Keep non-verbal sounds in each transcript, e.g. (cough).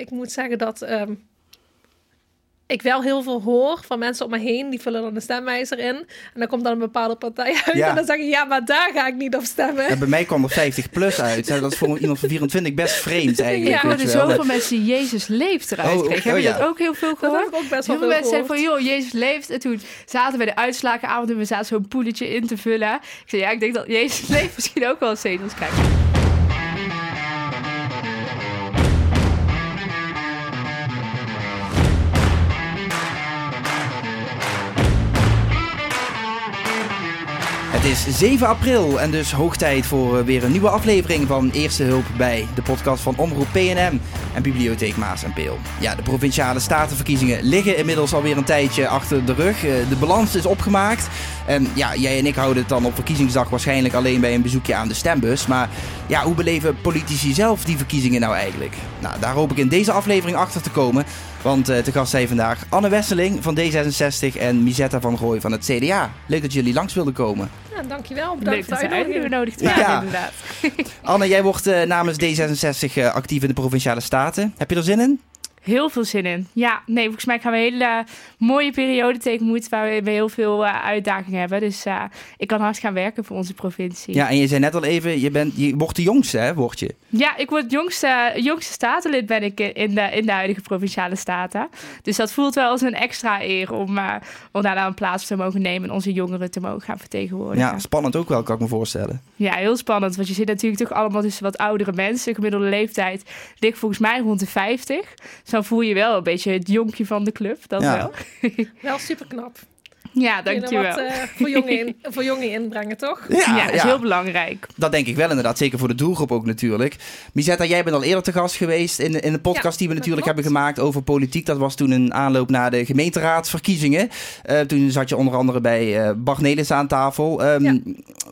ik moet zeggen dat ehm, ik wel heel veel hoor van mensen om me heen. Die vullen dan een stemwijzer in. En dan komt dan een bepaalde partij uit. Ja. En dan zeg je, ja, maar daar ga ik niet op stemmen. Ja, bij mij kwam er 50 plus uit. Dat is voor iemand van 24 best vreemd eigenlijk. Ja, je wel. zoveel mensen die Jezus leeft eruit Oh, kregen. oh, Hebben ja. jullie dat ook heel veel Dat gehoord? heb ik ook best wel Heel veel veel mensen zeiden gehoord. van, joh, Jezus leeft. En toen zaten we bij de uitslagenavond en we zaten zo'n poeletje in te vullen. Ik zei, ja, ik denk dat Jezus (laughs) leeft misschien ook wel zetels krijgt. Is 7 april en dus hoog tijd voor eh, weer een nieuwe aflevering van Eerste Hulp bij de podcast van Omroep PNM en Bibliotheek Maas en Peel. Ja, de provinciale statenverkiezingen liggen inmiddels alweer een tijdje achter de rug. Eh, De balans is opgemaakt. En ja, jij en ik houden het dan op verkiezingsdag waarschijnlijk alleen bij een bezoekje aan de stembus. Maar ja, hoe beleven politici zelf die verkiezingen nou eigenlijk? Nou, daar hoop ik in deze aflevering achter te komen. Want eh te gast zijn vandaag Anne Wesseling van D66 en Misetta van Rooij van het CDA. Leuk dat jullie langs wilden komen. Dankjewel. Leuk Bedankt dat voor ze de uitnodiging. uitgenodigd waren, Ja. inderdaad. Anne, jij wordt eh, namens D66 eh, actief in de Provinciale Staten. Heb je er zin in? Heel veel zin in. Ja, nee, volgens mij gaan we een hele mooie periode tegemoet waar we heel veel eh, uitdagingen hebben. Dus eh, ik kan hard gaan werken voor onze provincie. Ja, en je zei net al even, je, bent, je wordt de jongste, hè, word je? Ja, ik word jongste, jongste statenlid ben ik in de, in de huidige provinciale staten. Dus dat voelt wel als een extra eer om, eh, om daar nou een plaats te mogen nemen en onze jongeren te mogen gaan vertegenwoordigen. Ja, spannend ook wel, kan ik me voorstellen. Ja, heel spannend. Want je zit natuurlijk toch allemaal tussen wat oudere mensen. De gemiddelde leeftijd ligt volgens mij rond de 50. Dan voel je wel een beetje het jonkje van de club. Dat Ja. wel. (laughs) Wel super knap. Ja, Wat dankjewel. eh, voor, jongen in, (laughs) voor jongen inbrengen, toch? ja, dat is heel belangrijk. Dat denk ik wel inderdaad, zeker voor de doelgroep ook natuurlijk. Misetta, jij bent al eerder te gast geweest in, in de podcast Ja, die we natuurlijk hebben gemaakt over politiek. Dat was toen een aanloop naar de gemeenteraadsverkiezingen. Eh, toen zat je onder andere bij eh Bart Nelis aan tafel. Ehm, Ja.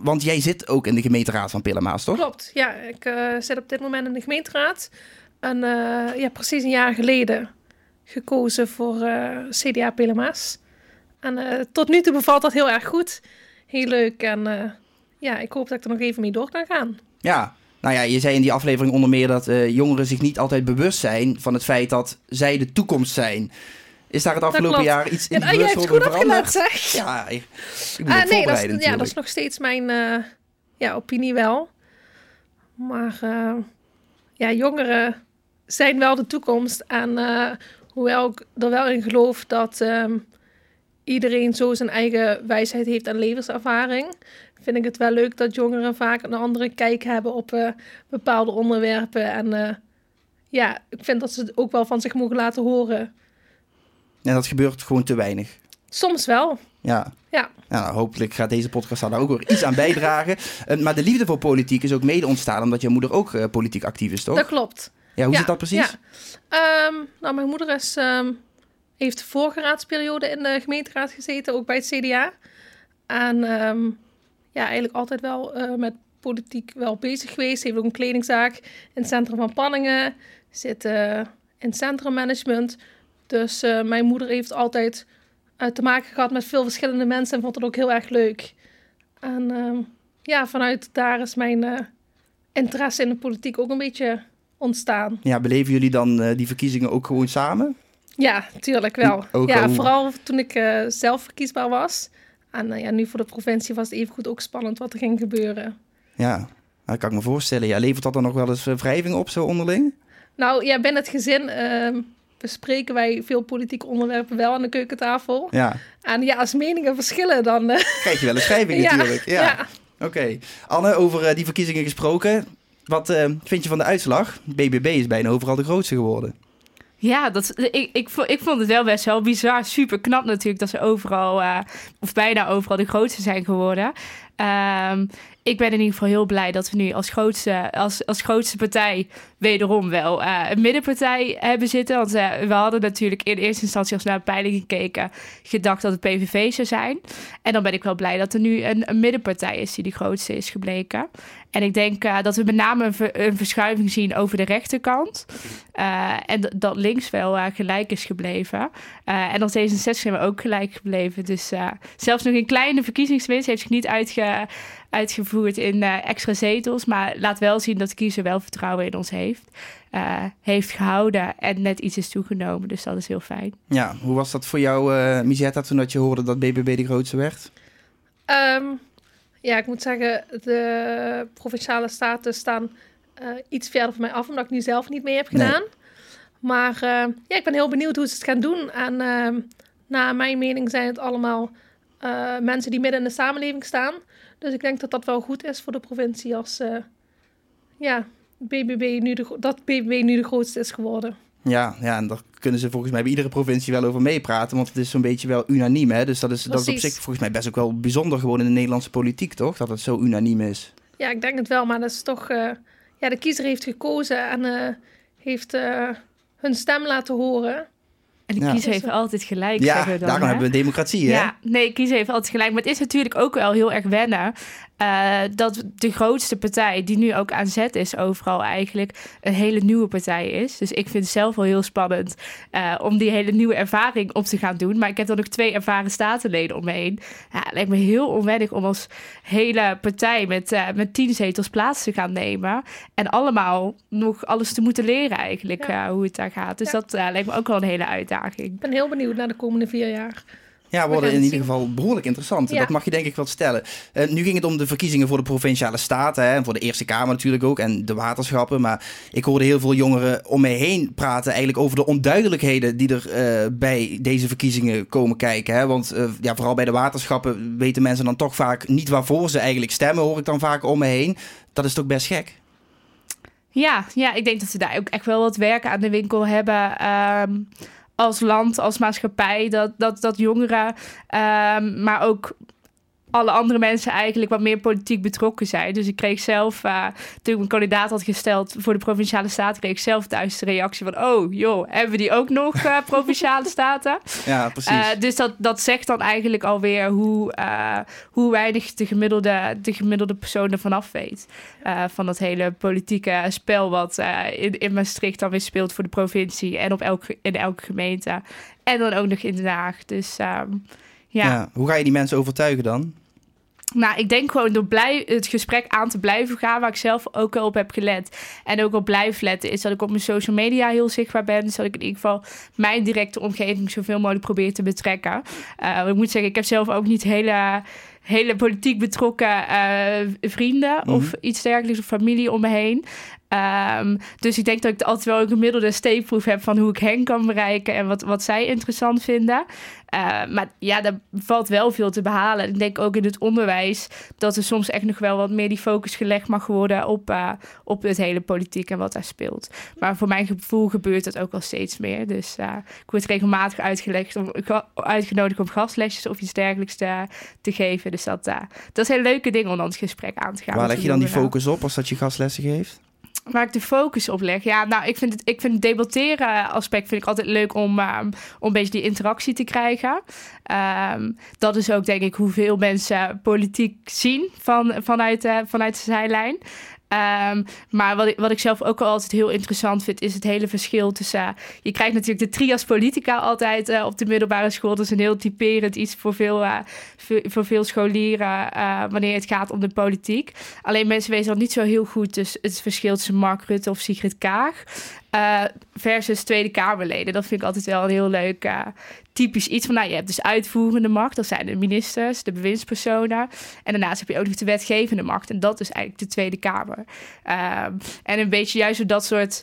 Want jij zit ook in de gemeenteraad van Pillemaas, toch? Klopt, ja. Ik eh, zit op dit moment in de gemeenteraad. En eh, ja, precies een jaar geleden gekozen voor eh, CDA Pelemaas. En eh, tot nu toe bevalt dat heel erg goed. Heel leuk. En ja, ik hoop dat ik er nog even mee door kan gaan. Ja. Nou ja, je zei in die aflevering onder meer dat jongeren zich niet altijd bewust zijn van het feit dat zij de toekomst zijn. Is daar het afgelopen jaar iets in Ja, goed opgelet, veranderd? zeg. Ja, ik, moet Ah, nee, dat is, ja, dat is nog steeds mijn ja, opinie wel. Maar ja, jongeren zijn wel de toekomst. En eh, hoewel ik er wel in geloof dat ehm, iedereen zo zijn eigen wijsheid heeft en levenservaring, vind ik het wel leuk dat jongeren vaak een andere kijk hebben op eh, bepaalde onderwerpen. En eh, ja, ik vind dat ze het ook wel van zich mogen laten horen. En dat gebeurt gewoon te weinig. Soms wel, Ja. ja. Nou, hopelijk gaat deze podcast daar ook weer iets aan bijdragen. (laughs) Maar de liefde voor politiek is ook mede ontstaan omdat je moeder ook politiek actief is, toch? Dat klopt. Ja, hoe Ja, zit dat precies? Ja. Ehm, nou, mijn moeder is, ehm, heeft de vorige raadsperiode in de gemeenteraad gezeten, ook bij het CDA. En ehm, ja, eigenlijk altijd wel eh, met politiek wel bezig geweest. Ze heeft ook een kledingzaak in het centrum van Panningen. Zit eh, in centrummanagement. Dus eh, mijn moeder heeft altijd te maken gehad met veel verschillende mensen en vond het ook heel erg leuk. En ja, vanuit daar is mijn interesse in de politiek ook een beetje ontstaan. Ja, beleven jullie dan eh, die verkiezingen ook gewoon samen? Ja, tuurlijk wel. Ook ja, al- vooral toen ik eh, zelf verkiesbaar was. En eh, ja, nu voor de provincie was het evengoed ook spannend wat er ging gebeuren. Ja, dat kan ik me voorstellen. Ja, levert dat dan nog wel eens wrijving op, zo onderling? Nou ja, binnen het gezin ehm, bespreken wij veel politieke onderwerpen wel aan de keukentafel. Ja, En ja, als meningen verschillen, dan... krijg je wel een wrijving (laughs) ja, natuurlijk. Ja. ja. Oké. Anne, over die verkiezingen gesproken. Wat eh, vind je van de uitslag? BBB is bijna overal de grootste geworden. Ja, dat, ik, ik, vo- ik vond het wel best wel bizar. Super knap natuurlijk dat ze overal, eh, of bijna overal, de grootste zijn geworden. Ehm, ik ben in ieder geval heel blij dat we nu als grootste, als, als grootste partij wederom wel eh, een middenpartij hebben zitten. Want eh, we hadden natuurlijk in eerste instantie als we naar de peiling keken gedacht dat het PVV zou zijn. En dan ben ik wel blij dat er nu een, middenpartij is die de grootste is gebleken. En ik denk eh, dat we met name een, ver- een verschuiving zien over de rechterkant. En dat links wel gelijk is gebleven. En als D66 zijn we ook gelijk gebleven. Dus zelfs nog een kleine verkiezingswinst heeft zich niet uitge uitgevoerd in extra zetels. Maar laat wel zien dat de kiezer wel vertrouwen in ons heeft. heeft gehouden en net iets is toegenomen. Dus dat is heel fijn. Ja, hoe was dat voor jou, uh, Misetta, toen dat je hoorde dat BBB de grootste werd? Ehm, ja, ik moet zeggen, de provinciale staten staan iets verder van mij af, omdat ik nu zelf niet mee heb gedaan. Maar uh, ja, ik ben heel benieuwd hoe ze het gaan doen. En uh, naar mijn mening zijn het allemaal uh, mensen die midden in de samenleving staan. Dus ik denk dat dat wel goed is voor de provincie als ja, BBB nu de, dat BBB nu de grootste is geworden. Ja, ja, en daar kunnen ze volgens mij bij iedere provincie wel over meepraten. Want het is zo'n beetje wel unaniem. Hè? Dus dat is, dat is op zich volgens mij best ook wel bijzonder gewoon in de Nederlandse politiek, toch? Dat het zo unaniem is. Ja, ik denk het wel. Maar dat is toch... ja, de kiezer heeft gekozen en heeft hun stem laten horen. En de kiezer heeft altijd gelijk. Ja, dan, daarom hebben we democratie. Hè? Ja, nee, kiezer heeft altijd gelijk. Maar het is natuurlijk ook wel heel erg wennen uh, dat de grootste partij, die nu ook aan zet is overal eigenlijk, een hele nieuwe partij is. Dus ik vind het zelf wel heel spannend uh, om die hele nieuwe ervaring op te gaan doen. Maar ik heb dan ook twee ervaren statenleden om me heen. Ja, het lijkt me heel onwennig om als hele partij met, uh, met tien zetels plaats te gaan nemen. En allemaal nog alles te moeten leren eigenlijk, ja. hoe het daar gaat. Dus ja. dat lijkt me ook wel een hele uitdaging. Ik ben heel benieuwd naar de komende vier jaar. Ja, worden in ieder geval behoorlijk interessant. Dat mag je denk ik wel stellen. Uh, nu ging het om de verkiezingen voor de provinciale staten. Hè, en voor de Eerste Kamer natuurlijk ook. En de waterschappen. Maar ik hoorde heel veel jongeren om me heen praten. Eigenlijk over de onduidelijkheden die er uh, bij deze verkiezingen komen kijken. Hè. Want uh, ja, vooral bij de waterschappen weten mensen dan toch vaak niet waarvoor ze eigenlijk stemmen. Hoor ik dan vaak om me heen. Dat is toch best gek? Ja, ja, ik denk dat ze daar ook echt wel wat werk aan de winkel hebben. Um als land, als maatschappij, dat, dat, dat jongeren, um, maar ook alle andere mensen eigenlijk wat meer politiek betrokken zijn. Dus ik kreeg zelf, uh, toen ik mijn kandidaat had gesteld voor de Provinciale Staten, kreeg ik zelf thuis de reactie van, oh joh, hebben we die ook nog, uh, (laughs) Provinciale Staten? Ja, precies. Uh, dus dat, dat zegt dan eigenlijk alweer hoe, hoe weinig de gemiddelde, de gemiddelde persoon ervan af weet. van dat hele politieke spel wat in, in Maastricht dan weer speelt voor de provincie en op elke, in elke gemeente. En dan ook nog in Den Haag. Dus... Um, ja. ja. Hoe ga je die mensen overtuigen dan? Nou, ik denk gewoon door blij, het gesprek aan te blijven gaan, waar ik zelf ook wel op heb gelet. En ook op blijf letten, is dat ik op mijn social media heel zichtbaar ben. Dus dat ik in ieder geval mijn directe omgeving zoveel mogelijk probeer te betrekken. Uh, ik moet zeggen, ik heb zelf ook niet hele hele politiek betrokken uh, vrienden mm -hmm. of iets dergelijks, of familie om me heen. Um, dus ik denk dat ik altijd wel een gemiddelde steekproef heb van hoe ik hen kan bereiken en wat, wat zij interessant vinden. Uh, maar ja, daar valt wel veel te behalen. Ik denk ook in het onderwijs dat er soms echt nog wel wat meer die focus gelegd mag worden op, uh, op het hele politiek en wat daar speelt. Maar voor mijn gevoel gebeurt dat ook al steeds meer. Dus uh, ik word regelmatig uitgelegd om, uitgenodigd om gastlesjes of iets dergelijks te, te geven. Dus dat, dat is een leuke ding om dan het gesprek aan te gaan. Waar leg je dan die focus op als dat je gastlessen geeft? Waar ik de focus op leg. Ja, nou, ik vind het, ik vind debatteren aspect vind ik altijd leuk om, um, om een beetje die interactie te krijgen. Um, dat is ook denk ik hoeveel mensen politiek zien van, vanuit, uh, vanuit de zijlijn. Um, maar wat ik, wat ik zelf ook altijd heel interessant vind, is het hele verschil tussen. Uh, je krijgt natuurlijk de trias politica altijd uh, op de middelbare school. Dat is een heel typerend iets voor veel, uh, voor veel scholieren wanneer het gaat om de politiek. Alleen mensen weten al niet zo heel goed dus het verschil tussen Mark Rutte of Sigrid Kaag. Versus Tweede Kamerleden. Dat vind ik altijd wel een heel leuk typisch iets van. Nou, je hebt dus uitvoerende macht, dat zijn de ministers, de bewindspersonen. En daarnaast heb je ook nog de wetgevende macht. En dat is eigenlijk de Tweede Kamer. Uh, en een beetje juist door dat soort.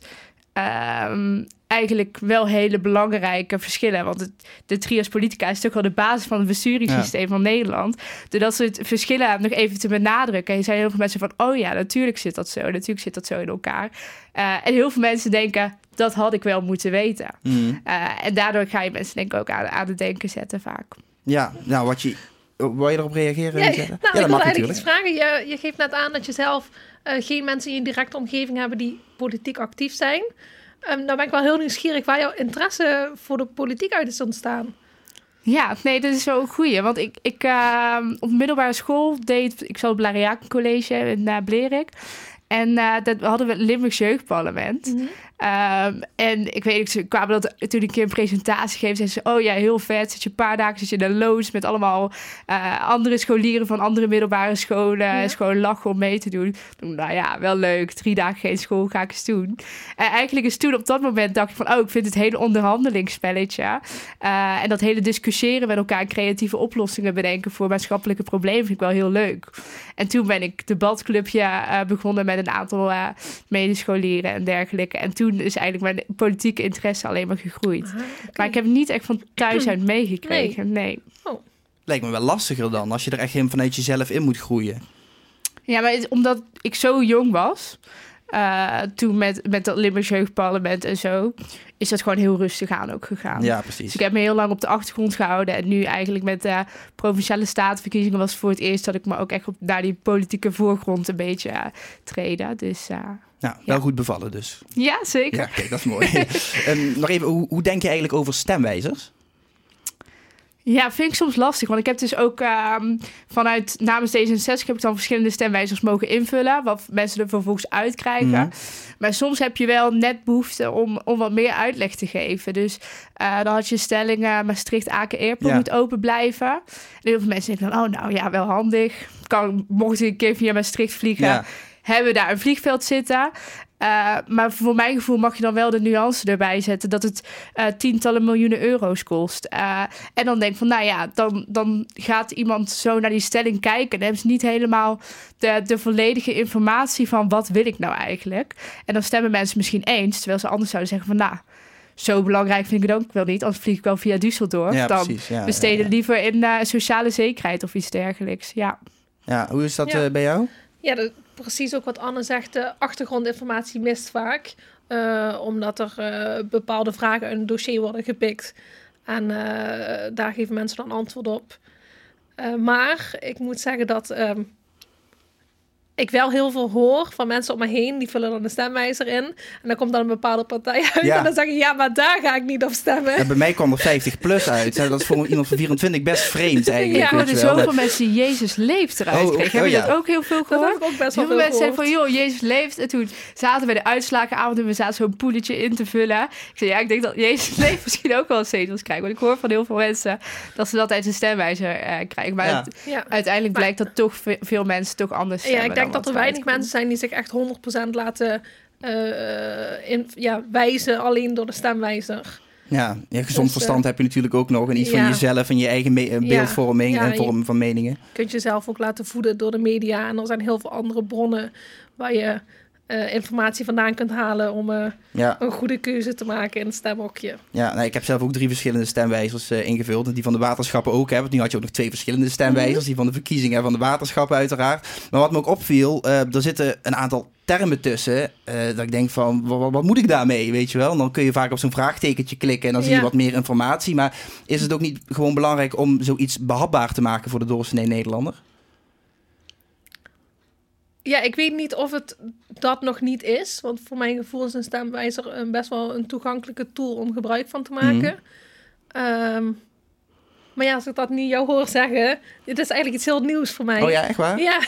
Um, eigenlijk wel hele belangrijke verschillen. Want het, de trias politica is toch wel de basis van het besturingssysteem ja. van Nederland. Door dat soort verschillen nog even te benadrukken. Je zijn heel veel mensen van, oh ja, natuurlijk zit dat zo. Natuurlijk zit dat zo in elkaar. Uh, en heel veel mensen denken, dat had ik wel moeten weten. Mm. Uh, en daardoor ga je mensen denk ik ook aan, aan het denken zetten vaak. Ja, nou wat je... Wil je erop reageren? Ja, nou, ja, dat ik wil eigenlijk iets vragen. Je, je geeft net aan dat je zelf uh, geen mensen in je directe omgeving hebben die politiek actief zijn. Um, nou ben ik wel heel nieuwsgierig waar jouw interesse voor de politiek uit is ontstaan. Ja, nee, dat is wel een goeie. Want ik, ik uh, op middelbare school deed... Ik zat op Lariaken College in uh, Blerik. En uh, dat hadden we het Limburgs Jeugdparlement. Mm -hmm. Ehm, en ik weet ze kwamen dat toen ik een keer een presentatie geef, zeiden ze, oh ja, heel vet, zit je een paar dagen zit je in loods met allemaal eh, andere scholieren van andere middelbare scholen. Ja. is gewoon lachen om mee te doen. Nou ja, wel leuk, drie dagen geen school, ga ik eens doen. En eigenlijk is toen op dat moment dacht ik van, oh, ik vind het hele onderhandelingsspelletje eh, en dat hele discussiëren met elkaar, creatieve oplossingen bedenken voor maatschappelijke problemen vind ik wel heel leuk. En toen ben ik debatclubje eh, begonnen met een aantal medescholieren en dergelijke. En toen is eigenlijk mijn politieke interesse alleen maar gegroeid. Ah. Maar ik heb het niet echt van thuis uit (clears throat) meegekregen. Nee. Lijkt me wel lastiger dan, als je er echt helemaal vanuit jezelf in moet groeien. Ja, maar het- omdat ik zo jong was, eh, toen met, met dat Limburgs Jeugdparlement en zo, is dat gewoon heel rustig aan ook gegaan. Ja, Dus precies. ik heb me heel lang op de achtergrond gehouden. En nu eigenlijk met de provinciale statenverkiezingen was het voor het eerst dat ik me ook echt op, naar die politieke voorgrond een beetje uh, treden. Dus uh, Nou, wel goed bevallen dus. ja, zeker. Ja, kijk, dat is mooi. (laughs) Nog even, hoe, hoe denk je eigenlijk over stemwijzers? Ja, vind ik soms lastig. Want ik heb dus ook ehm, vanuit namens D66 heb ik dan verschillende stemwijzers mogen invullen. Wat mensen er vervolgens uitkrijgen. Mhm. Maar soms heb je wel net behoefte om, om wat meer uitleg te geven. Dus eh, dan had je stelling uh, Maastricht-Aken Airport Ja. moet open blijven. En heel veel mensen denken dan, oh nou ja, wel handig. Kan, mocht ik een keer via Maastricht vliegen, Ja. Hebben we daar een vliegveld zitten. Uh, maar voor mijn gevoel mag je dan wel de nuance erbij zetten dat het uh, tientallen miljoenen euro's kost. Uh, en dan denk ik van, nou ja, dan, dan gaat iemand zo naar die stelling kijken. En hebben ze niet helemaal de, de volledige informatie van wat wil ik nou eigenlijk. En dan stemmen mensen misschien eens, terwijl ze anders zouden zeggen van, nou, zo belangrijk vind ik het ook wel niet. Anders vlieg ik wel via Düsseldorf. Ja, dan precies, ja, besteden ja, ja. liever in uh, sociale zekerheid of iets dergelijks. Ja. Ja, hoe is dat Ja. eh, bij jou? Ja, dat, precies ook wat Anne zegt. De achtergrondinformatie mist vaak. eh, omdat er eh, bepaalde vragen uit een dossier worden gepikt. En eh, daar geven mensen dan antwoord op. Maar ik moet zeggen dat ehm, ik wel heel veel hoor van mensen om me heen. Die vullen dan de stemwijzer in. En dan komt dan een bepaalde partij uit. Ja. En dan zeggen ja, maar daar ga ik niet op stemmen. Ja, bij mij kwam er 50 plus uit. Dat is voor iemand van 24 best vreemd eigenlijk. Ja, je wel. zoveel mensen die Jezus leeft eruit Oh, kregen. oh, Heb je ja. dat ook heel veel Dat gehoord? heb ik ook best wel Heel veel veel mensen zeiden van, joh, Jezus leeft. En toen zaten we de uitslagenavond en we zaten zo'n poeletje in te vullen. Ik zei, ja, ik denk dat Jezus (laughs) leeft misschien ook wel zetels krijgen. Want ik hoor van heel veel mensen dat ze dat uit een stemwijzer eh, krijgen. Maar Ja. het- Ja. uiteindelijk Maar- blijkt dat toch ve- veel mensen toch anders Ja, stemmen denk dat er weinig mensen zijn die zich echt 100% laten eh, in, ja, wijzen alleen door de stemwijzer. Ja, ja gezond Dus, verstand heb je natuurlijk ook nog. En iets van jezelf en je eigen eh, beeldvorming Ja, en vorm van meningen. Je kunt jezelf ook laten voeden door de media. En er zijn heel veel andere bronnen waar je eh, informatie vandaan kunt halen om eh, Ja, een goede keuze te maken in het stemhokje. ja nou, ik heb zelf ook drie verschillende stemwijzers eh, ingevuld. En die van de waterschappen ook. Hè, want nu had je ook nog twee verschillende stemwijzers. Mhm. Die van de verkiezingen en van de waterschappen uiteraard. Maar wat me ook opviel, er zitten een aantal termen tussen. dat ik denk van, wat, moet ik daarmee, weet je wel? En dan kun je vaak op zo'n vraagtekentje klikken en dan zie je wat meer informatie. Maar is het ook niet gewoon belangrijk om zoiets behapbaar te maken voor de doorsnee Nederlander? Ja, ik weet niet of het dat nog niet is. Want voor mijn gevoel is een stemwijzer een best wel een toegankelijke tool om gebruik van te maken. Ehm, maar ja, als ik dat niet jou hoor zeggen, dit is eigenlijk iets heel nieuws voor mij. Oh ja, echt waar? Ja,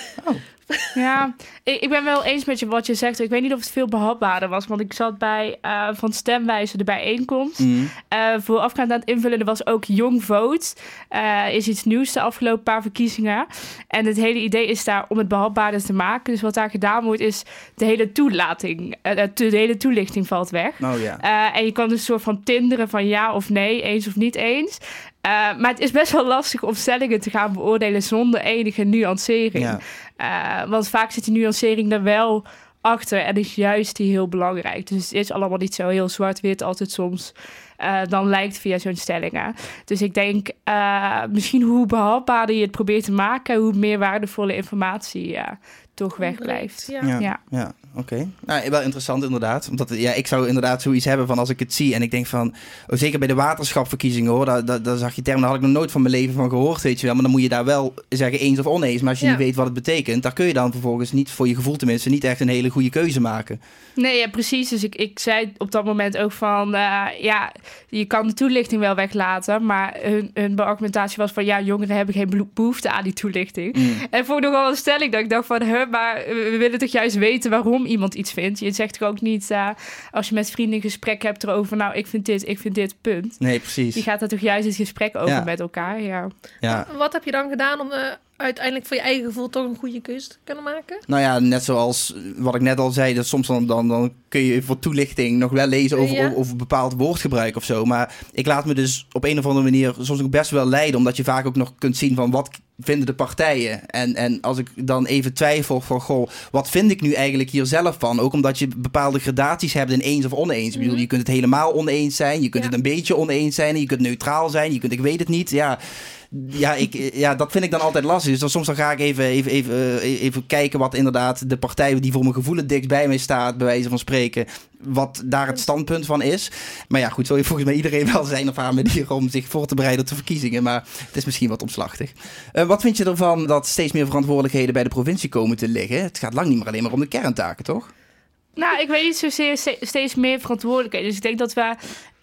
(laughs) Ja, ik, ik ben wel eens met je wat je zegt. Ik weet niet of het veel behapbaarder was. Want ik zat bij eh, van stemwijzer de bijeenkomst. Mm. Eh, voorafgaand aan het invullen, er was ook Young Vote. Eh, is iets nieuws de afgelopen paar verkiezingen. En het hele idee is daar om het behapbaarder te maken. Dus wat daar gedaan wordt, is de hele toelating. de, hele toelichting valt weg. Oh ja. Eh, en je kan dus een soort van tinderen van ja of nee, eens of niet eens. Eh, maar het is best wel lastig om stellingen te gaan beoordelen zonder enige nuancering. ja. Eh, want vaak zit die nuancering er wel achter en is juist die heel belangrijk. Dus het is allemaal niet zo heel zwart-wit altijd soms eh, dan lijkt via zo'n stellingen. Dus ik denk eh, misschien hoe behapbaarder je het probeert te maken, hoe meer waardevolle informatie eh, toch wegblijft. Ja. Ja, Ja. Oké. Nou, wel interessant inderdaad. Omdat ja, ik zou inderdaad zoiets hebben van als ik het zie en ik denk van, oh, zeker bij de waterschapverkiezingen hoor, daar, daar, daar zag je termen, daar had ik nog nooit van mijn leven van gehoord, weet je wel. Maar dan moet je daar wel zeggen eens of oneens. Maar als je Ja. niet weet wat het betekent, daar kun je dan vervolgens niet, voor je gevoel tenminste, niet echt een hele goede keuze maken. Nee, ja, precies. Dus ik, ik zei op dat moment ook van... eh, ja, je kan de toelichting wel weglaten... maar hun, hun argumentatie was van... ja, jongeren hebben geen behoefte aan die toelichting. Mm. En vond ik nogal een stelling dat ik dacht van... huh, maar we willen toch juist weten waarom iemand iets vindt. Je zegt toch ook niet, uh, als je met vrienden een gesprek hebt erover, nou, ik vind dit, ik vind dit, punt. Nee, precies. Je gaat er toch juist het gesprek over met elkaar, ja. ja. Wat heb je dan gedaan om uh, uiteindelijk voor je eigen gevoel toch een goede keuze kunnen maken? Nou ja, net zoals wat ik net al zei, dat soms dan, dan, dan kun je voor toelichting nog wel lezen over, over, over, bepaald woordgebruik of zo. Maar ik laat me dus op een of andere manier soms ook best wel leiden, omdat je vaak ook nog kunt zien van wat vinden de partijen. En, en als ik dan even twijfel van, goh, wat vind ik nu eigenlijk hier zelf van? Ook omdat je bepaalde gradaties hebt in eens of oneens. Bedoel, mhm. je kunt het helemaal oneens zijn, je kunt het een beetje oneens zijn, je kunt neutraal zijn, je kunt ik weet het niet. Ja, ja, ik, ja, dat vind ik dan altijd lastig. Dus dan, soms dan ga ik even, even, even, eh, even kijken wat inderdaad de partij die voor mijn gevoelen dichtst bij mij staat, bij wijze van spreken, wat daar het standpunt van is. Maar ja, goed, zo heeft volgens mij iedereen wel zijn of haar manier om zich voor te bereiden op de verkiezingen. Maar het is misschien wat omslachtig. Uh, wat vind je ervan dat steeds meer verantwoordelijkheden bij de provincie komen te liggen? Het gaat lang niet meer alleen maar om de kerntaken, toch? Nou, ik weet niet zozeer steeds meer verantwoordelijkheden. Dus ik denk dat we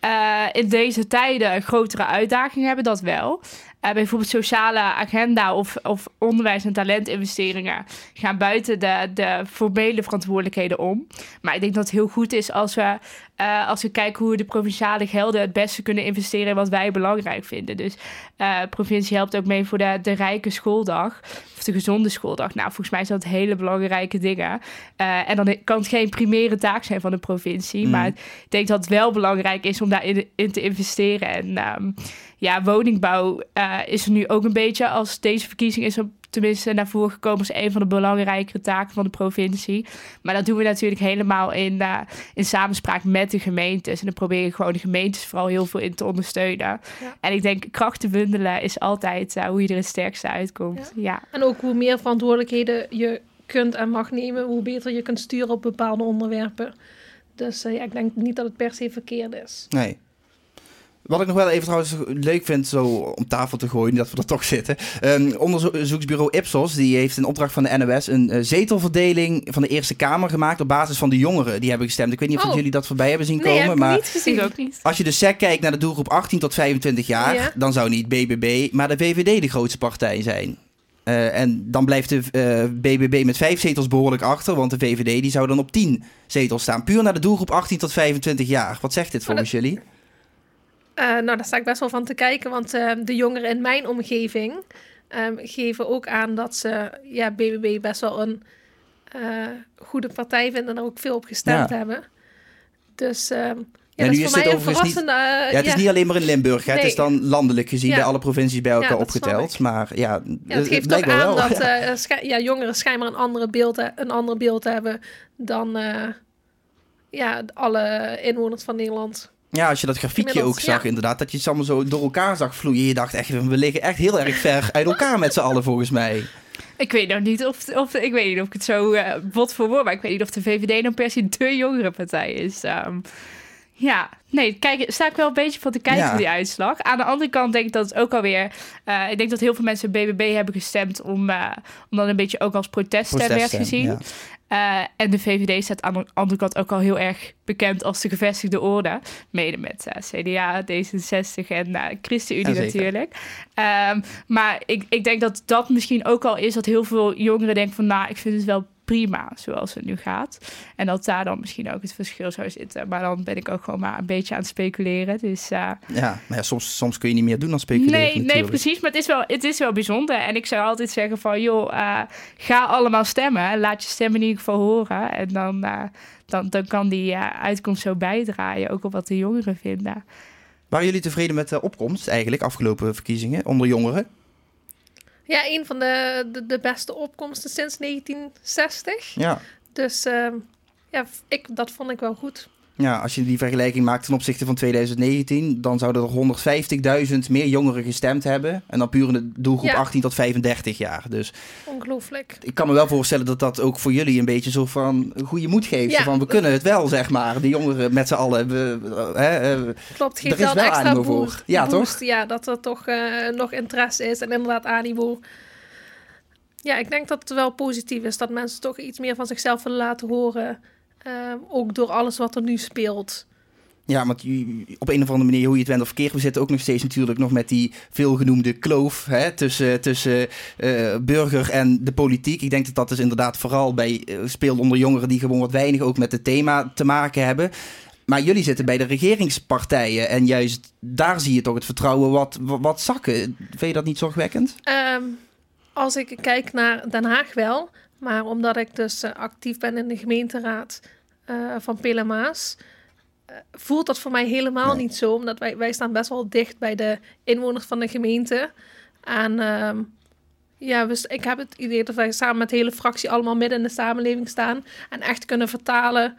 uh, in deze tijden een grotere uitdaging hebben, dat wel. Uh, bijvoorbeeld sociale agenda of, of onderwijs- en talentinvesteringen gaan buiten de, de formele verantwoordelijkheden om. Maar ik denk dat het heel goed is als we, uh, als we kijken hoe we de provinciale gelden het beste kunnen investeren in wat wij belangrijk vinden. Dus uh, provincie helpt ook mee voor de, de rijke schooldag of de gezonde schooldag. Nou, volgens mij zijn dat hele belangrijke dingen. en dan kan het geen primaire taak zijn van de provincie. Mm. Maar ik denk dat het wel belangrijk is om daarin in te investeren. En um, ja, woningbouw uh, is er nu ook een beetje als deze verkiezing is op tenminste naar voren gekomen als een van de belangrijkere taken van de provincie. Maar dat doen we natuurlijk helemaal in, uh, in samenspraak met de gemeentes. En dan proberen gewoon de gemeentes vooral heel veel in te ondersteunen. En ik denk krachten bundelen is altijd uh, hoe je er het sterkste uitkomt. Ja. ja. En ook hoe meer verantwoordelijkheden je kunt en mag nemen, hoe beter je kunt sturen op bepaalde onderwerpen. Dus ja, ik denk niet dat het per se verkeerd is. Nee. Wat ik nog wel even trouwens leuk vind zo om tafel te gooien, dat we er toch zitten. Um, onderzoeksbureau Ipsos die heeft in opdracht van de NOS een uh, zetelverdeling van de Eerste Kamer gemaakt op basis van de jongeren die hebben gestemd. Ik weet niet of oh. jullie dat voorbij hebben zien nee, komen. maar niet gezien. ook niet. Als je dus SEC kijkt naar de doelgroep 18 tot 25 jaar, dan zou niet BBB, maar de VVD de grootste partij zijn. Uh, en dan blijft de uh, eh, BBB met vijf zetels behoorlijk achter, want de VVD die zou dan op 10 zetels staan. Puur naar de doelgroep 18 tot 25 jaar. Wat zegt dit volgens jullie? Uh, nou, daar sta ik best wel van te kijken, want uh, de jongeren in mijn omgeving um, geven ook aan dat ze ja, BBB best wel een uh, goede partij vinden en er ook veel op gestemd ja. hebben. Dus um, ja, ja, nu is, is dit overigens niet, ja, het is niet alleen maar in Limburg. Nee. Het is dan landelijk gezien bij alle provincies bij elkaar opgeteld. Maar ja, het geeft toch aan wel. dat (laughs) ja. jongeren schijnbaar een, andere beeld, een ander beeld hebben dan ja, alle inwoners van Nederland. Ja, als je dat grafiekje ook zag, inderdaad, dat je het allemaal zo door elkaar zag vloeien. Je dacht echt, we liggen echt heel erg ver uit elkaar met z'n allen, volgens mij. Ik weet nog niet of, of ik weet niet of ik het zo uh, bot voor woord, maar ik weet niet of de VVD dan per se de jongere partij is. Um, ja, nee, kijk, sta ik wel een beetje van te kijken ja. die uitslag. Aan de andere kant denk ik dat het ook alweer... Uh, ik denk dat heel veel mensen BBB hebben gestemd om, uh, om dan een beetje ook als proteststem werd gezien. Ja. Uh, en de VVD staat aan de andere kant ook al heel erg bekend als de gevestigde orde. Mede met CDA, D66 en ChristenUnie natuurlijk. Um, maar ik, ik denk dat dat misschien ook al is dat heel veel jongeren denken van... nou, ik vind het wel prima zoals het nu gaat. En dat daar dan misschien ook het verschil zou zitten. Maar dan ben ik ook gewoon maar een beetje aan het speculeren. Dus, uh... Ja, maar ja, soms, soms kun je niet meer doen dan speculeren. Nee, nee, precies. Maar het is, wel, het is wel bijzonder. En ik zou altijd zeggen van, joh, uh, ga allemaal stemmen. Laat je stem in ieder geval horen. En dan, uh, dan, dan kan die uitkomst zo bijdragen, ook op wat de jongeren vinden. Waren jullie tevreden met de opkomst eigenlijk, afgelopen verkiezingen, onder jongeren? Ja, een van de, de, de, beste opkomsten sinds 1960. Ja. Dus uh, ja, ik, dat vond ik wel goed. Ja, als je die vergelijking maakt ten opzichte van 2019, dan zouden er 150.000 meer jongeren gestemd hebben. En dan puur in de doelgroep 18 tot 35 jaar. Dus Ongelooflijk. Ik kan me wel voorstellen dat dat ook voor jullie een beetje zo van goede moed geeft. Ja. Van we kunnen het wel, zeg maar. De jongeren met z'n allen. We, hè, Klopt, geeft wel, wel extra voor. Ja, toch? Ja, dat er toch uh, nog interesse is en inderdaad animo. Ja, ik denk dat het wel positief is dat mensen toch iets meer van zichzelf willen laten horen. Uh, ook door alles wat er nu speelt. Ja, want op een of andere manier, hoe je het went of verkeerd, we zitten ook nog steeds natuurlijk nog met die veelgenoemde kloof hè, tussen, tussen uh, burger en de politiek. Ik denk dat dat dus inderdaad vooral bij uh, speelt onder jongeren die gewoon wat weinig ook met het thema te maken hebben. Maar jullie zitten bij de regeringspartijen en juist daar zie je toch het vertrouwen wat, wat, zakken. Vind je dat niet zorgwekkend? Um, als ik kijk naar Den Haag wel, maar omdat ik dus uh, actief ben in de gemeenteraad van Pelemaas voelt dat voor mij helemaal niet zo. Omdat wij, wij staan best wel dicht bij de inwoners van de gemeente. En uh, ja, dus ik heb het idee dat wij samen met de hele fractie allemaal midden in de samenleving staan. En echt kunnen vertalen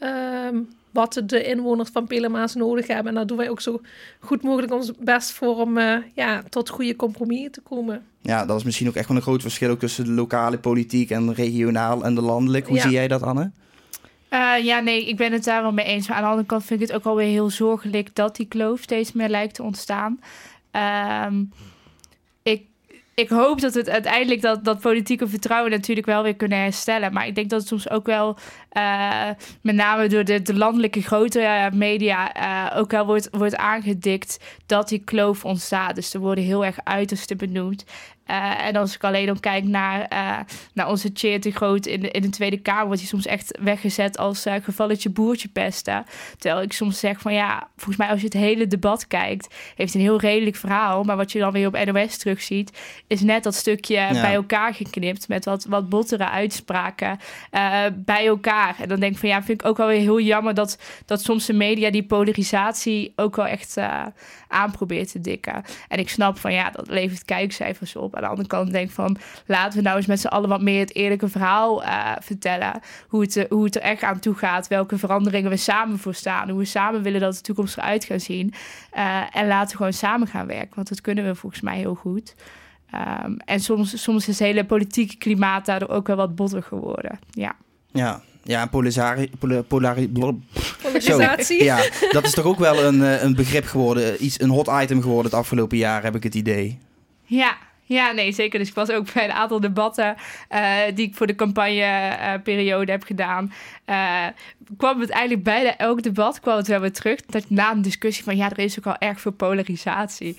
uh, wat de inwoners van Pelemaas nodig hebben. En daar doen wij ook zo goed mogelijk ons best voor om uh, ja, tot goede compromissen te komen. Ja, dat is misschien ook echt wel een groot verschil ook tussen de lokale politiek en regionaal en de landelijk. Hoe zie jij dat, Anne? Uh, ja, nee, ik ben het daar wel mee eens. Maar aan de andere kant vind ik het ook alweer heel zorgelijk dat die kloof steeds meer lijkt te ontstaan. Um, ik, hoop dat het uiteindelijk dat, dat politieke vertrouwen natuurlijk wel weer kunnen herstellen. Maar ik denk dat het soms ook wel, uh, met name door de, de landelijke grote media, uh, ook wel wordt, wordt aangedikt dat die kloof ontstaat. Dus er worden heel erg uitersten benoemd. Uh, en als ik alleen dan kijk naar, uh, naar onze Cheer te Groot in de, in de Tweede Kamer, wordt hij soms echt weggezet als uh, gevalletje boertje pesten. Terwijl ik soms zeg van ja, volgens mij als je het hele debat kijkt, heeft een heel redelijk verhaal. Maar wat je dan weer op NOS terugziet, is net dat stukje ja. bij elkaar geknipt met wat, wat bottere uitspraken bij elkaar. En dan denk ik van ja, vind ik ook wel weer heel jammer dat, dat soms de media die polarisatie ook wel echt aan probeert te dikken. En ik snap van ja, dat levert kijkcijfers op. Aan de andere kant denk ik van laten we nou eens met z'n allen wat meer het eerlijke verhaal uh, vertellen. Hoe het, uh, hoe het er echt aan toe gaat. Welke veranderingen we samen voor staan. Hoe we samen willen dat de toekomst eruit gaat zien. Uh, en laten we gewoon samen gaan werken. Want dat kunnen we volgens mij heel goed. Um, en soms, soms is het hele politieke klimaat daardoor ook wel wat botter geworden. Ja. Ja, ja, polarisatie. polari, polarisatie. Zo, ja, dat is toch ook wel een, een begrip geworden, iets, een hot item geworden het afgelopen jaar, heb ik het idee. Ja, ja, nee, zeker. Dus ik was ook bij een aantal debatten uh, die ik voor de campagneperiode uh, heb gedaan. Uh, kwam het eigenlijk bijna elk debat kwam het wel weer terug. Dat na een discussie van ja, er is ook al erg veel polarisatie.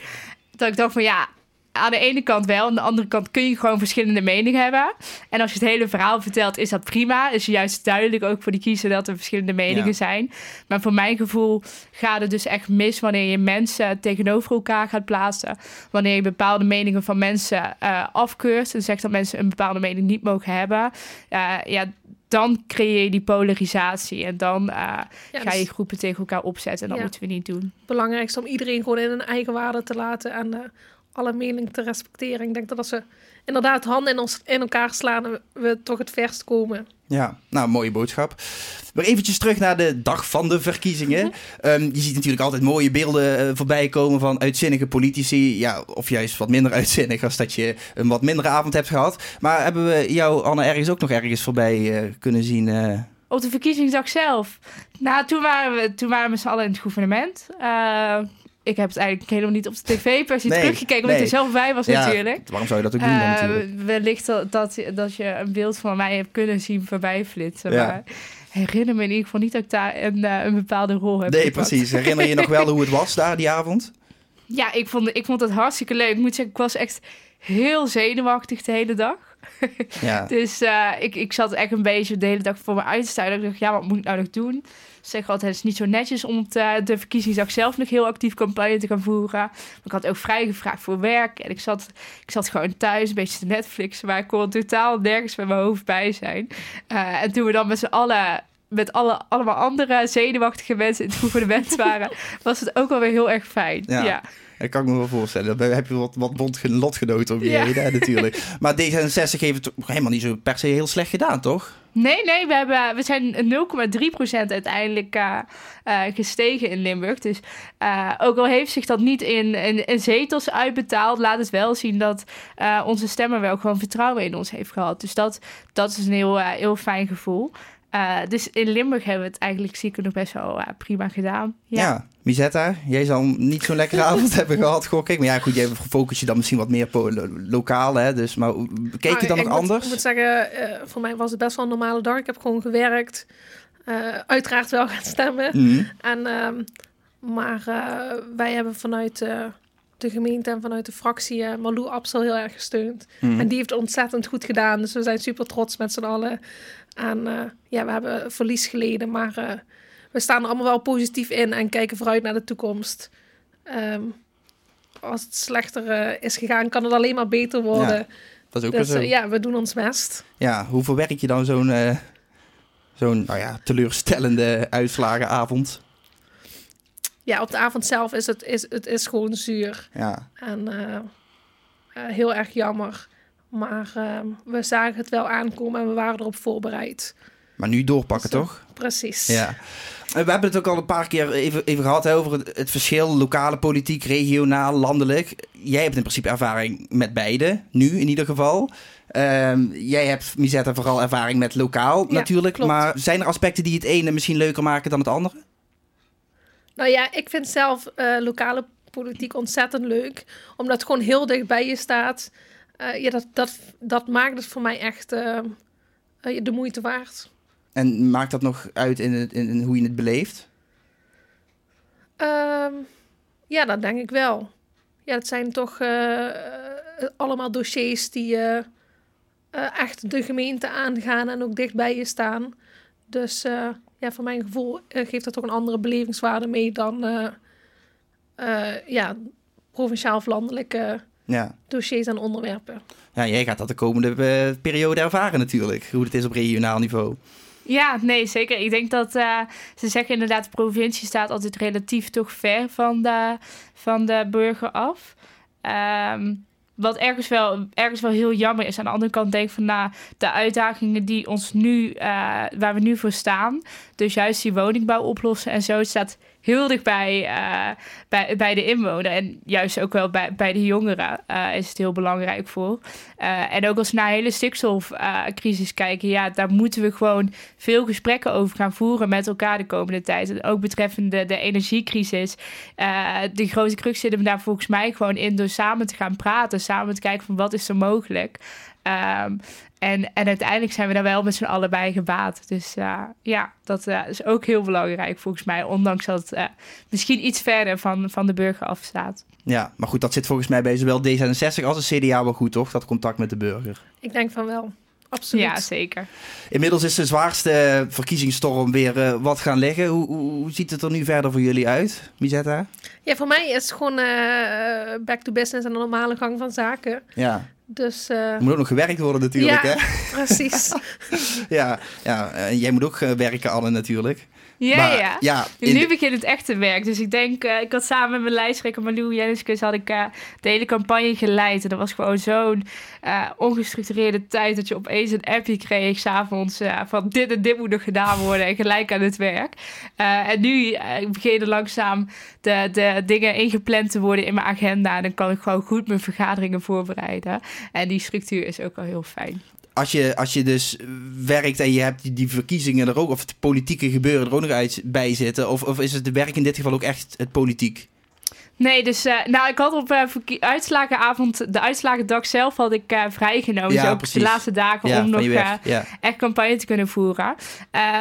Dat ik dacht van ja, aan de ene kant wel. Aan de andere kant kun je gewoon verschillende meningen hebben. En als je het hele verhaal vertelt, is dat prima. Is juist duidelijk ook voor die kiezer dat er verschillende meningen ja. zijn. Maar voor mijn gevoel gaat het dus echt mis wanneer je mensen tegenover elkaar gaat plaatsen. Wanneer je bepaalde meningen van mensen uh, afkeurt. En zegt dat mensen een bepaalde mening niet mogen hebben. Uh, ja, dan creëer je die polarisatie. En dan uh, ja, ga je groepen tegen elkaar opzetten. En dat ja. moeten we niet doen. Het belangrijkste om iedereen gewoon in een eigen waarde te laten. En alle meningen te respecteren. Ik denk dat als we inderdaad handen in, ons, in elkaar slaan, we toch het verst komen. Ja, nou, mooie boodschap. Maar eventjes terug naar de dag van de verkiezingen. Mm -hmm. um, je ziet natuurlijk altijd mooie beelden uh, voorbij komen van uitzinnige politici. Ja, of juist wat minder uitzinnig als dat je een wat mindere avond hebt gehad. Maar hebben we jou, Anne, ergens ook nog ergens voorbij uh, kunnen zien? Uh... Op de verkiezingsdag zelf? Nou, toen waren we, toen waren we met z'n allen in het gouvernement ik heb het eigenlijk helemaal niet op de tv per se nee, teruggekeken, omdat nee. je zelf bij was ja, natuurlijk. Waarom zou je dat ook doen dan uh, natuurlijk? Wellicht dat, dat, dat je een beeld van mij hebt kunnen zien voorbij flitsen. Ja. Maar herinner me in ieder geval niet dat ik daar een, uh, een bepaalde rol heb Nee, gepakt. precies. Herinner je nog wel hoe het was daar die avond? (laughs) Ja, ik vond, ik vond het hartstikke leuk. Ik moet zeggen, ik was echt heel zenuwachtig de hele dag. Ja. (laughs) dus uh, ik, ik zat echt een beetje de hele dag voor me uit te staan. Ik dacht, ja, wat moet ik nou nog doen? Zeg altijd, het is niet zo netjes om te, de verkiezingsdag zelf nog heel actief campagne te gaan voeren. Maar ik had ook vrijgevraagd voor werk. En ik zat, ik zat gewoon thuis een beetje te Netflixen, maar ik kon totaal nergens met mijn hoofd bij zijn. Uh, en toen we dan met z'n allen met alle, allemaal andere zenuwachtige mensen in het (laughs) gouvernement waren, was het ook alweer heel erg fijn. Ja. ja. Dat kan ik me wel voorstellen. Dan heb je wat, wat lotgenoten om je ja. heen, hè, natuurlijk. (laughs) Maar D66 heeft het helemaal niet zo per se heel slecht gedaan, toch? Nee, nee, we, hebben, we zijn 0,3% uiteindelijk uh, uh, gestegen in Limburg. Dus uh, ook al heeft zich dat niet in, in, in, zetels uitbetaald, laat het wel zien dat onze stemmer wel gewoon vertrouwen in ons heeft gehad. Dus dat, dat is een heel, heel fijn gevoel. Dus in Limburg hebben we het eigenlijk zeker nog best wel prima gedaan. Ja, ja Misetta, jij zal niet zo'n lekkere (laughs) avond hebben gehad, gok ik. Maar ja, goed, jij focus je dan misschien wat meer lo lokaal, hè. Dus, maar keek je dan ik nog moet, anders? Ik moet zeggen, uh, voor mij was het best wel een normale dag. Ik heb gewoon gewerkt. eh, uiteraard wel gaan stemmen. Mhm. En, ehm, maar eh, wij hebben vanuit eh, de gemeente en vanuit de fractie eh Malou Absel heel erg gesteund. Mhm. En die heeft ontzettend goed gedaan. Dus we zijn super trots met z'n allen. En eh, ja, we hebben verlies geleden, maar eh, we staan er allemaal wel positief in en kijken vooruit naar de toekomst. Ehm, als het slechter eh, is gegaan, kan het alleen maar beter worden. Dat is ook dus zo. eh, ja, we doen ons best. Ja, hoe verwerk je dan zo'n eh, zo'n nou ja, teleurstellende uitslagenavond? Ja, op de avond zelf is het, is, het is gewoon zuur. Ja, En heel erg jammer. Maar ehm, we zagen het wel aankomen en we waren erop voorbereid. Maar nu doorpakken, Zo. toch? Precies. Ja. We hebben het ook al een paar keer even, even gehad hè, over het, het verschil lokale politiek, regionaal, landelijk. Jij hebt in principe ervaring met beide, nu in ieder geval. Ehm, jij hebt, Misetta, vooral ervaring met lokaal Ja, natuurlijk. klopt. Maar zijn er aspecten die het ene misschien leuker maken dan het andere? Nou ja, ik vind zelf eh, lokale politiek ontzettend leuk. Omdat het gewoon heel dicht bij je staat. Eh, ja, dat, dat, dat maakt het voor mij echt eh, de moeite waard. En maakt dat nog uit in, het, in, in hoe je het beleeft? Ehm, ja, dat denk ik wel. Ja, het zijn toch eh, allemaal dossiers die eh, eh, echt de gemeente aangaan en ook dicht bij je staan. Dus ja, voor mijn gevoel geeft dat toch een andere belevingswaarde mee dan ja, provinciaal of landelijke Ja. dossiers en onderwerpen. ja, jij gaat dat de komende periode ervaren natuurlijk. Hoe het is op regionaal niveau. Ja, nee, zeker. Ik denk dat eh, ze zeggen inderdaad, de provincie staat altijd relatief toch ver van de, van de burger af. Ehm, wat ergens wel, ergens wel heel jammer is. Aan de andere kant denk ik van, nou, de uitdagingen die ons nu, eh, waar we nu voor staan, dus juist die woningbouw oplossen en zo, staat heel dichtbij eh, bij, bij de inwoner. En juist ook wel bij, bij de jongeren eh, is het heel belangrijk voor. Eh, en ook als we naar de hele stikstofcrisis kijken, ja, daar moeten we gewoon veel gesprekken over gaan voeren met elkaar de komende tijd. En ook betreffende de energiecrisis. De grote crux zit hem daar volgens mij gewoon in door samen te gaan praten, samen te kijken van wat is er mogelijk. Ehm, en, en uiteindelijk zijn we daar wel met z'n allen bij gebaat. Dus eh, ja, dat eh, is ook heel belangrijk volgens mij. Ondanks dat het eh, misschien iets verder van, van de burger afstaat. Ja, maar goed, dat zit volgens mij bij zowel D66 als de CDA wel goed, toch? Dat contact met de burger. Ik denk van wel. Absoluut. Ja, zeker. Inmiddels is de zwaarste verkiezingsstorm weer wat gaan liggen. Hoe, hoe, hoe ziet het er nu verder voor jullie uit, Misetta? Ja, voor mij is het gewoon eh, back to business en de normale gang van zaken. Ja, Dus eh, er moet ook nog gewerkt worden natuurlijk, Ja. hè? precies. (laughs) Ja, ja en jij moet ook eh, werken, Anne, natuurlijk. Ja, Maar, ja. ja in nu begint het echte werk. Dus ik denk, eh, ik had samen met mijn lijsttrekker Malou Jenniskus had ik eh, de hele campagne geleid. En dat was gewoon zo'n eh, ongestructureerde tijd dat je opeens een appje kreeg s'avonds van dit en dit moet nog gedaan worden en gelijk aan het werk. En nu beginnen langzaam de, de dingen ingepland te worden in mijn agenda. En dan kan ik gewoon goed mijn vergaderingen voorbereiden. En die structuur is ook al heel fijn. Als, je, als je dus werkt en je hebt die, verkiezingen er ook, of het politieke gebeuren er ook nog bij zitten, of, of is het de werk in dit geval ook echt het politiek? Nee, dus eh, nou, ik had op verkie- uitslagenavond, de uitslagendag zelf had ik eh, vrijgenomen. Ja, dus ook precies. de laatste dagen Ja, om nog ja. echt campagne te kunnen voeren.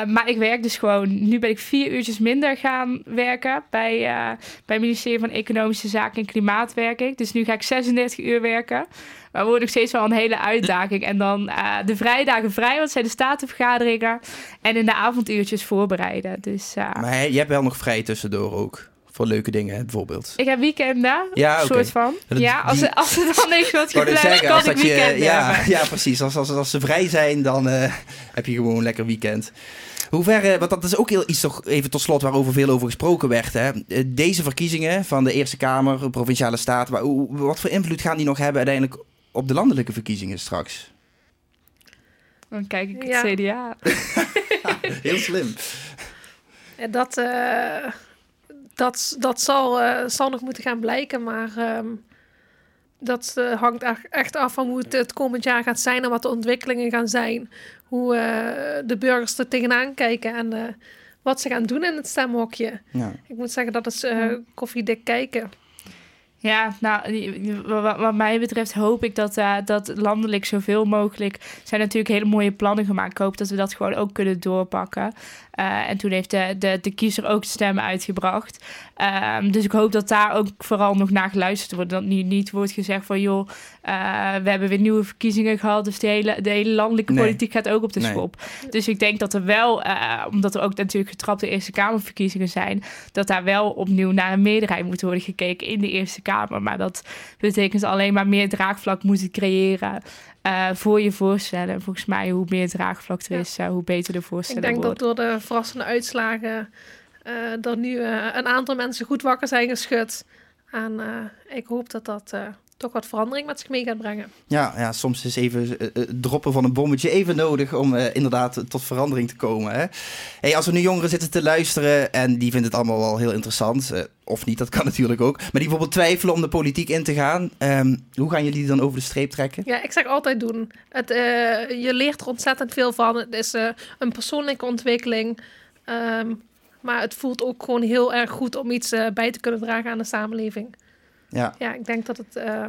Maar ik werk dus gewoon, nu ben ik vier uurtjes minder gaan werken bij, bij het ministerie van Economische Zaken en Klimaat werk ik. Dus nu ga ik 36 uur werken. Maar wordt nog steeds wel een hele uitdaging. En dan de vrijdagen vrij, want zijn de statenvergaderingen. En in de avonduurtjes voorbereiden. Dus eh, Maar je hebt wel nog vrij tussendoor ook. Leuke dingen, hè, bijvoorbeeld. ik heb weekenden, Ja, oké. soort van. Dat- ja, als, die- er, als er dan niks wat gepland, zeggen, kan als ik dat je, weekenden ja, hebben. (laughs) ja, precies. Als, als, als ze vrij zijn, dan eh, heb je gewoon een lekker weekend. Hoe ver, eh, want dat is ook heel iets toch even tot slot waarover veel over gesproken werd. Hè? Eh, Deze verkiezingen van de Eerste Kamer, Provinciale Staten, waar- hoe- wat voor invloed gaan die nog hebben uiteindelijk op de landelijke verkiezingen straks? Dan kijk ik Ja. het CDA. (laughs) Heel slim. Dat, eh, dat, dat zal, eh, zal nog moeten gaan blijken, maar ehm, dat eh, hangt echt- echt af van hoe het het komend jaar gaat zijn en wat de ontwikkelingen gaan zijn. Hoe eh, de burgers er tegenaan kijken en eh, wat ze gaan doen in het stemhokje. Ja. Ik moet zeggen, dat is eh, koffiedik kijken. Ja, nou, wat, mij betreft hoop ik dat, eh, dat landelijk zoveel mogelijk... zijn natuurlijk hele mooie plannen gemaakt. Ik hoop dat we dat gewoon ook kunnen doorpakken. Uh, en toen heeft de, de, de kiezer ook de stemmen uitgebracht. Um, dus ik hoop dat daar ook vooral nog naar geluisterd wordt. Dat niet, niet wordt gezegd van joh, uh, we hebben weer nieuwe verkiezingen gehad. Dus de hele, de hele landelijke nee. politiek gaat ook op de nee. schop. Dus ik denk dat er wel, uh, omdat er ook natuurlijk getrapte Eerste Kamerverkiezingen zijn, dat daar wel opnieuw naar een meerderheid moet worden gekeken in de Eerste Kamer. Maar dat betekent alleen maar meer draagvlak moeten creëren. Uh, voor je voorstellen. En volgens mij, hoe meer draagvlak er is, uh, hoe beter de voorstellen worden. Ik denk worden. dat door de verrassende uitslagen uh, dat nu een aantal mensen goed wakker zijn geschud. En ik hoop dat dat toch wat verandering met zich mee gaat brengen. Ja, ja soms is even uh, droppen van een bommetje even nodig om uh, inderdaad tot verandering te komen. Hè? Hey, als we nu jongeren zitten te luisteren en die vinden het allemaal wel heel interessant, uh, of niet, dat kan (laughs) natuurlijk ook, maar die bijvoorbeeld twijfelen om de politiek in te gaan, um, hoe gaan jullie die dan over de streep trekken? Ja, ik zeg altijd doen. Het, je leert er ontzettend veel van. Het is een persoonlijke ontwikkeling. Um, maar het voelt ook gewoon heel erg goed om iets bij te kunnen dragen aan de samenleving. Ja. ja, ik denk dat het. Uh...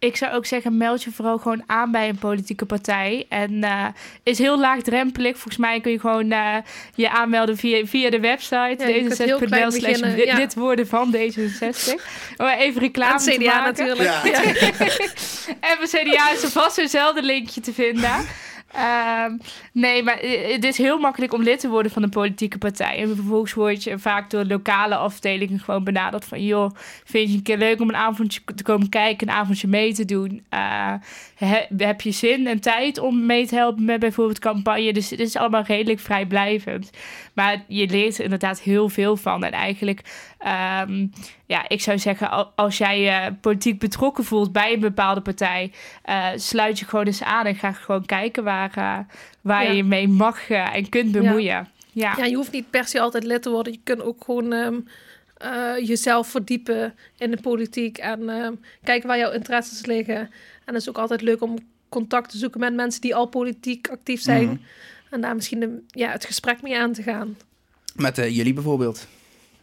Ik zou ook zeggen, meld je vooral gewoon aan bij een politieke partij. En uh, is heel laagdrempelig. Volgens mij kun je gewoon uh, je aanmelden via, via de website. Ja, d66.nl slash ja. lid worden van D66. (laughs) Oh, even reclame en CDA te maken. natuurlijk. Ja. (laughs) en bij CDA is er vast eenzelfde linkje te vinden. Um, nee, maar het is heel makkelijk om lid te worden van een politieke partij. En vervolgens word je vaak door lokale afdelingen gewoon benaderd van... joh, vind je een keer leuk om een avondje te komen kijken, een avondje mee te doen? Uh, he, heb je zin en tijd om mee te helpen met bijvoorbeeld campagne? Dus het is allemaal redelijk vrijblijvend. Maar je leert er inderdaad heel veel van. En eigenlijk, um, ja, ik zou zeggen, als jij je politiek betrokken voelt bij een bepaalde partij, uh, sluit je gewoon eens aan en ga gewoon kijken waar, uh, waar ja. je mee mag uh, en kunt bemoeien. Ja. Ja. ja, je hoeft niet per se altijd lid te worden. Je kunt ook gewoon um, jezelf verdiepen in de politiek en um, kijken waar jouw interesses liggen. En het is ook altijd leuk om contact te zoeken met mensen die al politiek actief zijn. Mm -hmm. En daar misschien de, ja, het gesprek mee aan te gaan. Met uh, jullie bijvoorbeeld.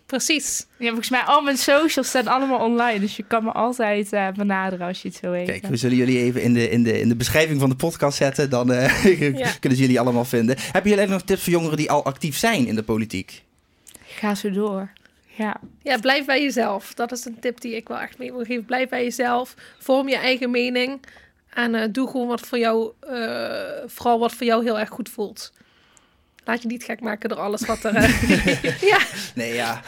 Precies. Ja, volgens mij al mijn socials staan allemaal online. Dus je kan me altijd uh, benaderen als je het zo weet. Kijk, we zullen jullie even in de, in de, in de beschrijving van de podcast zetten. Dan uh, (laughs) ja. kunnen ze jullie allemaal vinden. Hebben jullie nog tips voor jongeren die al actief zijn in de politiek? Ga zo door. Ja. ja, blijf bij jezelf. Dat is een tip die ik wel echt mee wil geven. Blijf bij jezelf. Vorm je eigen mening. En uh, doe gewoon wat voor jou, uh, vooral wat voor jou heel erg goed voelt. Laat je niet gek maken door alles wat er. Uh, (laughs) (laughs) ja. Nee, ja.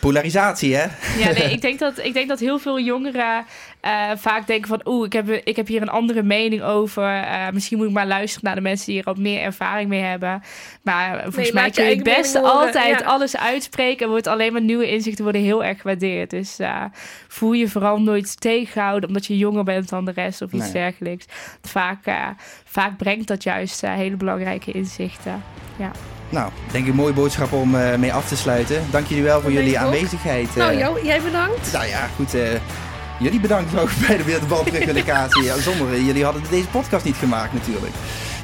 Polarisatie, hè? Ja, nee, ik denk dat, ik denk dat heel veel jongeren uh, vaak denken van... oeh, ik heb, ik heb hier een andere mening over. Uh, misschien moet ik maar luisteren naar de mensen die er ook meer ervaring mee hebben. Maar volgens nee, mij kun je het beste altijd ja. alles uitspreken... en wordt alleen maar nieuwe inzichten worden heel erg gewaardeerd. Dus uh, voel je vooral nooit tegenhouden... omdat je jonger bent dan de rest of iets nee. dergelijks. Vaak, vaak brengt dat juist hele belangrijke inzichten. Ja. Nou, denk ik een mooie boodschap om uh, mee af te sluiten. Dank jullie wel voor dat jullie aanwezigheid. Uh, nou, jou, jij bedankt. Nou ja, goed. Uh, jullie bedankt ook (laughs) bij de Wereldbalterugdelegatie. ja, (laughs) zonder jullie hadden deze podcast niet gemaakt natuurlijk.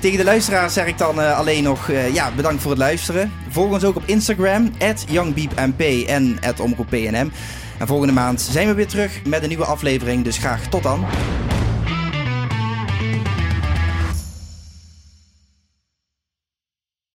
Tegen de luisteraars zeg ik dan alleen nog ja, bedankt voor het luisteren. Volg ons ook op Instagram, youngbeepmp en omroeppnm. En volgende maand zijn we weer terug met een nieuwe aflevering. Dus graag tot dan.